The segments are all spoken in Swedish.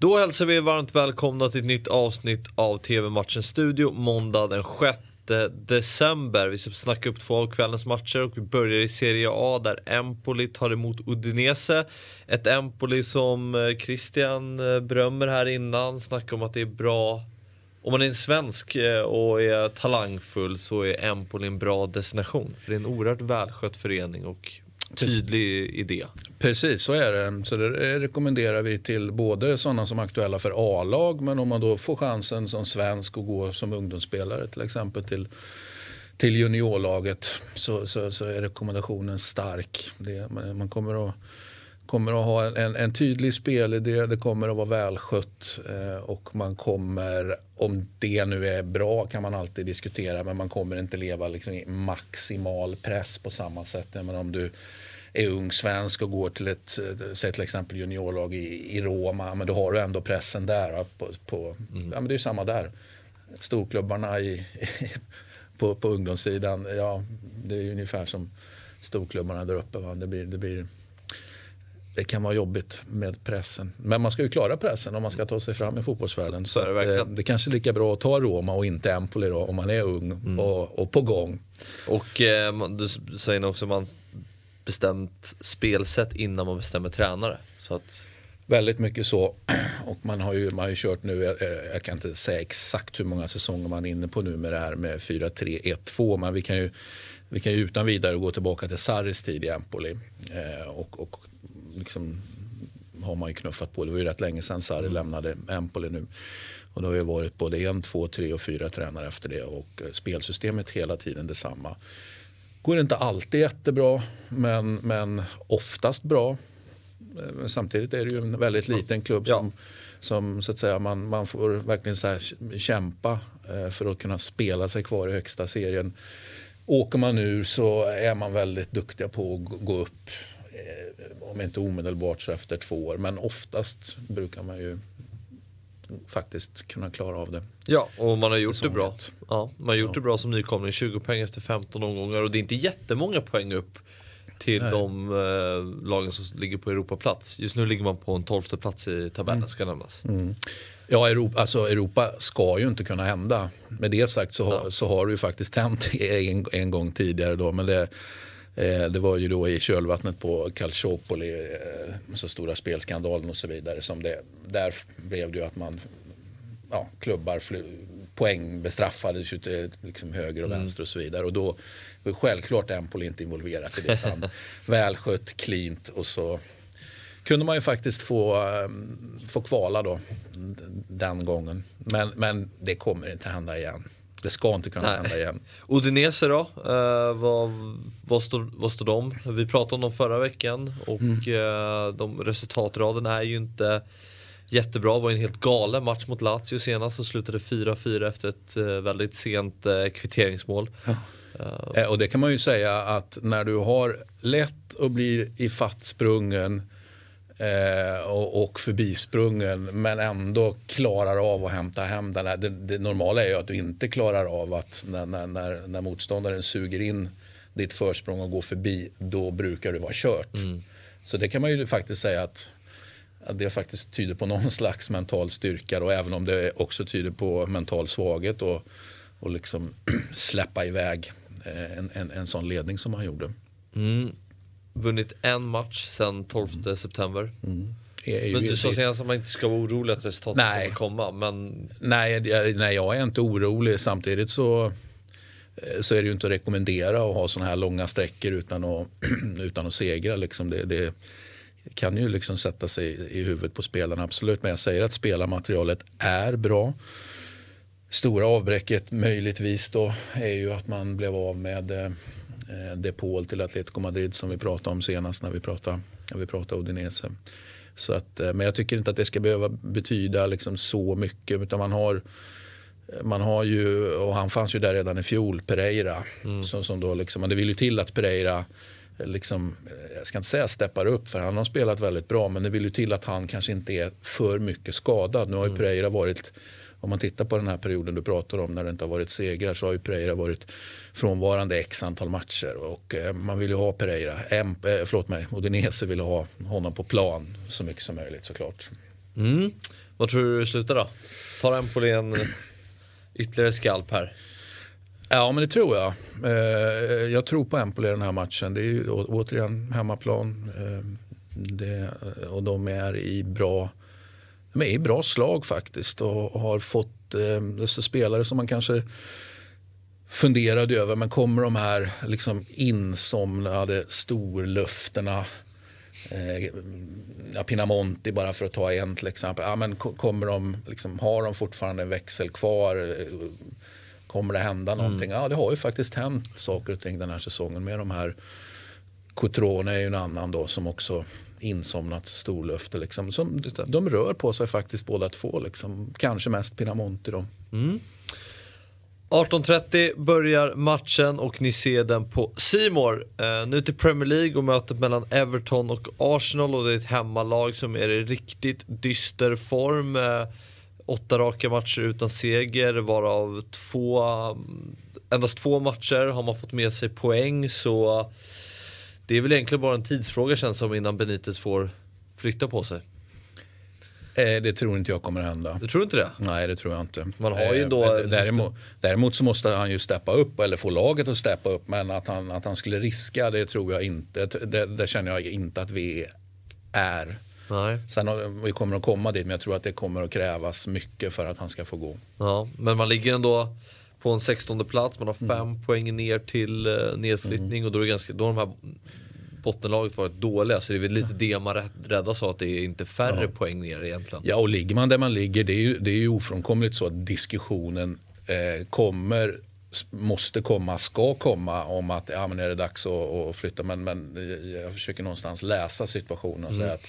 Då hälsar vi er varmt välkomna till ett nytt avsnitt av TV-matchen Studio måndag den 6 december. Vi ska snacka upp två av kvällens matcher och vi börjar i Serie A där Empoli tar emot Udinese. Ett Empoli som eh, Christian eh, berömmer här innan, snackar om att det är bra om man är en svensk eh, och är talangfull så är Empoli en bra destination. För det är en oerhört välskött förening och tydlig idé. Precis, så är det. Så det rekommenderar vi till både sådana som är aktuella för A-lag men om man då får chansen som svensk att gå som ungdomsspelare till exempel till, till juniorlaget så, så, så är rekommendationen stark. Det, man kommer att kommer att ha en, en tydlig spelidé, det kommer att vara välskött eh, och man kommer, om det nu är bra kan man alltid diskutera men man kommer inte leva liksom i maximal press på samma sätt. Men om du är ung svensk och går till ett, säg till exempel juniorlag i, i Roma, men då har du ändå pressen där. På, på mm. ja, men det är samma där. Storklubbarna i, på, på ungdomssidan, ja det är ungefär som storklubbarna där uppe. Va? Det blir, det blir det kan vara jobbigt med pressen. Men man ska ju klara pressen om man ska ta sig fram i fotbollsvärlden. Så, så det, det kanske är lika bra att ta Roma och inte Empoli då, om man är ung mm. och, och, på gång. Och eh, du säger också att man bestämt spelsätt innan man bestämmer tränare. Så att... Väldigt mycket så. Och man har ju, man har ju kört nu, jag, jag, kan inte säga exakt hur många säsonger man är inne på nu med det här med 4-3-1-2. Men vi kan ju, vi kan ju utan vidare gå tillbaka till Sarris tid i Empoli. Eh, och, och liksom har man ju knuffat på. Det var ju rätt länge sedan Sarri mm. lämnade Empoli nu. Och det har ju varit både en, två, tre och fyra tränare efter det och eh, spelsystemet hela tiden detsamma. Går inte alltid jättebra men, men oftast bra. Men eh, samtidigt är det ju en väldigt liten klubb ja. som, som så att säga, man, man får verkligen så kämpa eh, för att kunna spela sig kvar i högsta serien. Åker man ur så är man väldigt duktiga på att gå upp om inte omedelbart så efter två år. Men oftast brukar man ju faktiskt kunna klara av det. Ja, och man har gjort det bra. Ja, man har gjort ja. det bra som nykomling. 20 poäng efter 15 omgångar och det är inte jättemånga poäng upp till Nej. de eh, lagen som ligger på Europaplats. Just nu ligger man på en tolfte plats i tabellen mm. ska nämnas. Mm. Ja, Europa, alltså Europa ska ju inte kunna hända. Med det sagt så, ja. så har det ju faktiskt hänt en, en gång tidigare då. Men det, det var ju då i kölvattnet på Calciopoli, eh, så stora spelskandalen och så vidare. Som det, där blev det ju att man, ja, klubbar fly, poäng bestraffades ju liksom höger och mm. vänster och så vidare. Och då var självklart Empoli inte involverat i det. Utan välskött, cleant och så kunde man ju faktiskt få, ehm, få kvala då den gången. Men, men det kommer inte hända igen. Det ska inte kunna Nej. hända igen. Udinese då? Eh, vad, vad, står, vad står de? Vi pratade om dem förra veckan och mm. eh, de resultatraden är ju inte jättebra. Det var en helt galen match mot Lazio senast och slutade 4-4 efter ett eh, väldigt sent eh, kvitteringsmål. Ja. Uh. Och det kan man ju säga att när du har lätt att bli ifattsprungen och, och förbisprungen men ändå klarar av att hämta hem den här. Det, det, normala är ju att du inte klarar av att när, när, när, när motståndaren suger in ditt försprång och går förbi, då brukar det vara kört. Mm. Så det kan man ju faktiskt säga att, att det faktiskt tyder på någon slags mental styrka och även om det också tyder på mental svaghet och, och liksom släppa iväg eh, en, en, en sån ledning som han gjorde. Mm vunnit en match sedan 12 mm. september. Mm. Men du sa senast att man inte ska vara orolig att resultatet nej. kommer komma. Men... Nej, nej, jag är inte orolig. Samtidigt så, eh, så är det ju inte att rekommendera att ha sådana här långa sträckor utan att, utan att segra. Liksom det, det kan ju liksom sätta sig i huvudet på spelarna, absolut. Men jag säger att spelarmaterialet är bra. Stora avbräcket möjligtvis då är ju att man blev av med eh, eh, Depol till Atletico Madrid som vi pratade om senast när vi pratade, när vi pratade Udinese. Så att, eh, men jag tycker inte att det ska behöva betyda liksom så mycket. Utan man har, man har ju, och han fanns ju där redan i fjol, Pereira. Mm. Som, som då liksom, det vill ju till att Pereira liksom, jag ska inte säga steppar upp för han har spelat väldigt bra men det vill ju till att han kanske inte är för mycket skadad. Nu har ju mm. Pereira varit om man tittar på den här perioden du pratar om när det inte har varit segrar så har ju Pereira varit frånvarande x antal matcher och eh, man vill ju ha Pereira, M, eh, förlåt mig, Udinese vill ha honom på plan så mycket som möjligt såklart. Mm. Vad tror du slutar då? Tar Empoli en ytterligare skalp här? Ja, men det tror jag. Eh, jag tror på Empoli i den här matchen. Det är ju återigen hemmaplan. Eh, det, och de är i bra, de är i bra slag faktiskt och har fått eh, spelare som man kanske funderade över. Men kommer de här liksom insomnade storlufterna eh, ja, Pinamonti bara för att ta en till exempel. Ja, men kommer de, liksom, har de fortfarande en växel kvar? Kommer det hända mm. någonting? Mm. Ja, det har ju faktiskt hänt saker och ting den här säsongen med de här. Cotrone är ju en annan då som också insomnat storlufte. Liksom. Som, de rör på sig faktiskt båda två. Liksom. Kanske mest Pinamonti då. Mm. 18.30 börjar matchen och ni ser den på Simor. Eh, nu till Premier League och mötet mellan Everton och Arsenal och det är ett hemmalag som är i riktigt dyster form. Eh, åtta raka matcher utan seger varav två, eh, endast två matcher har man fått med sig poäng så det är väl egentligen bara en tidsfråga känns som innan Benitez får flytta på sig. Eh, det tror inte jag kommer att hända. Du tror inte det? Nej, det tror jag inte. Man har ju då... Eh, däremot, däremot, så måste han ju steppa upp eller få laget att steppa upp. Men att han, att han skulle riska, det tror jag inte. Det, det känner jag inte att vi är. Nej. Sen vi kommer att komma dit, men jag tror att det kommer att krävas mycket för att han ska få gå. Ja, men man ligger ändå på en 16 plats, man har fem mm. poäng ner till uh, nedflyttning mm. och då är, ganska, då har de här bottenlaget varit dåliga så det är väl lite det man räddas av att det är inte färre ja. poäng ner egentligen. Ja och ligger man där man ligger det är ju, det är ju ofrånkomligt så att diskussionen eh, kommer måste komma, ska komma om att ja, men är det dags att, att flytta. Men, men jag försöker någonstans läsa situationen och mm. säga att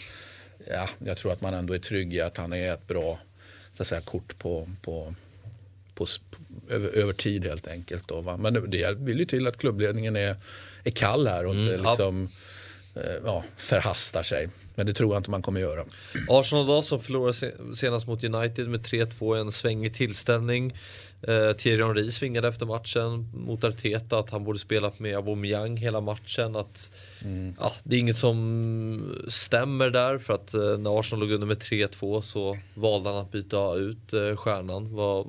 ja, jag tror att man ändå är trygg i att han är ett bra så att säga, kort på, på, på, över, över, tid helt enkelt. Då, va? Men det vill ju till att klubbledningen är, är kall här och mm, liksom, ja. Eh, ja, förhastar sig. Men det tror jag inte man kommer göra. Arsenal då som förlorade senast mot United med 3-2 en svängig tillställning. Eh, Thierry Henry svingade efter matchen mot Arteta att han borde spelat med Aubameyang hela matchen. Att, mm. ja, det är inget som stämmer där för att eh, när Arsenal låg under med 3-2 så valde han att byta ut eh, stjärnan. Vad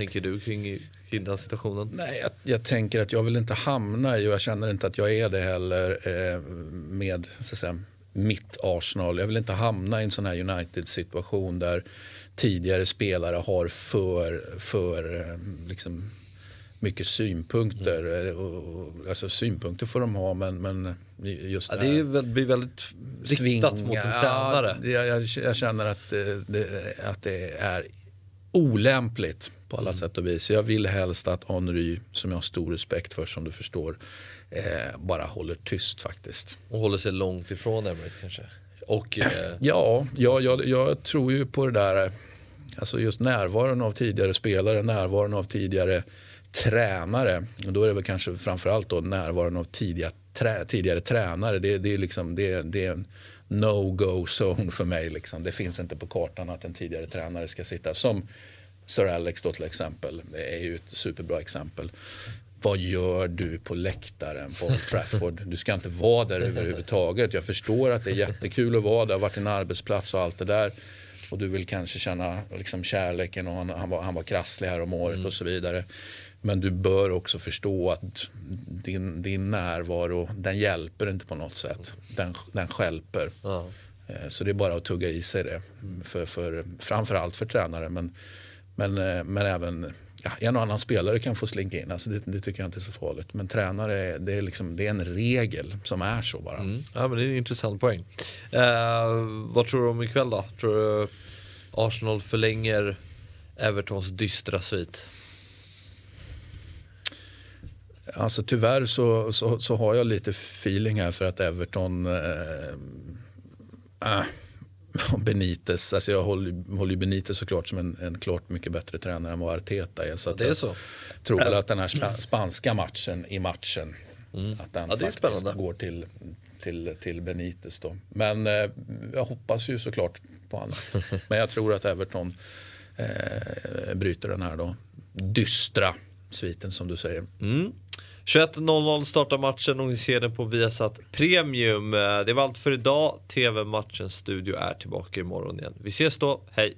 tänker du kring, kring den situationen? Nej, jag, jag, tänker att jag vill inte hamna i och jag känner inte att jag är det heller eh, med så säga, mitt Arsenal. Jag vill inte hamna i en sån här United-situation där tidigare spelare har för, för eh, liksom, mycket synpunkter. Mm. Alltså synpunkter får de ha men, men just ja, det, det blir väldigt riktat mot en tränare. Ja, jag, jag, känner att det, det, att det är olämpligt på alla mm. sätt och vis. Jag vill helst att Henry, som jag har stor respekt för som du förstår, eh, bara håller tyst faktiskt. Och håller sig långt ifrån Emirates kanske? Och, eh... Ja, jag, jag, jag tror ju på det där Alltså just närvaron av tidigare spelare, närvaron av tidigare tränare. Och då är det väl kanske framförallt då närvaron av tidiga, trä, tidigare tränare. Det, det, är liksom, det, det är en no-go zone för mig. Liksom. Det finns inte på kartan att en tidigare tränare ska sitta. Som Sir Alex då till exempel. Det är ju ett superbra exempel. Vad gör du på läktaren på Old Trafford? Du ska inte vara där överhuvudtaget. Jag förstår att det är jättekul att vara där, varit en arbetsplats och allt det där och du vill kanske känna liksom kärleken och han, han, var, han var krasslig här om året mm. och så vidare. Men du bör också förstå att din, din närvaro, den hjälper inte på något sätt. Den, den skälper. Ja. Eh, så det är bara att tugga i sig det. För, för, framförallt för tränare men, men, eh, men även ja, en och annan spelare kan få slinka in. Alltså det, det, tycker jag inte är så farligt. Men tränare, det är, liksom, det är en regel som är så bara. Mm. Ja, men det är en intressant poäng. Eh, vad tror du om ikväll då? Tror du Arsenal förlänger Evertons dystra svit? Alltså tyvärr så, så, så, har jag lite feeling här för att Everton äh, äh, Benitez, alltså jag håller, håller Benitez såklart som en, en klart mycket bättre tränare än vad Arteta är. Så det är så. Jag tror väl att den här spanska matchen i matchen, mm. att den ja, faktiskt går till, till, till Benitez då. Men eh, jag hoppas ju såklart på annat. Men jag tror att Everton eh, bryter den här då dystra sviten som du säger. Mm. 21.00 startar matchen och ni ser den på Viasat Premium. Eh, det var allt för idag. TV-matchens studio är tillbaka imorgon igen. Vi ses då, hej!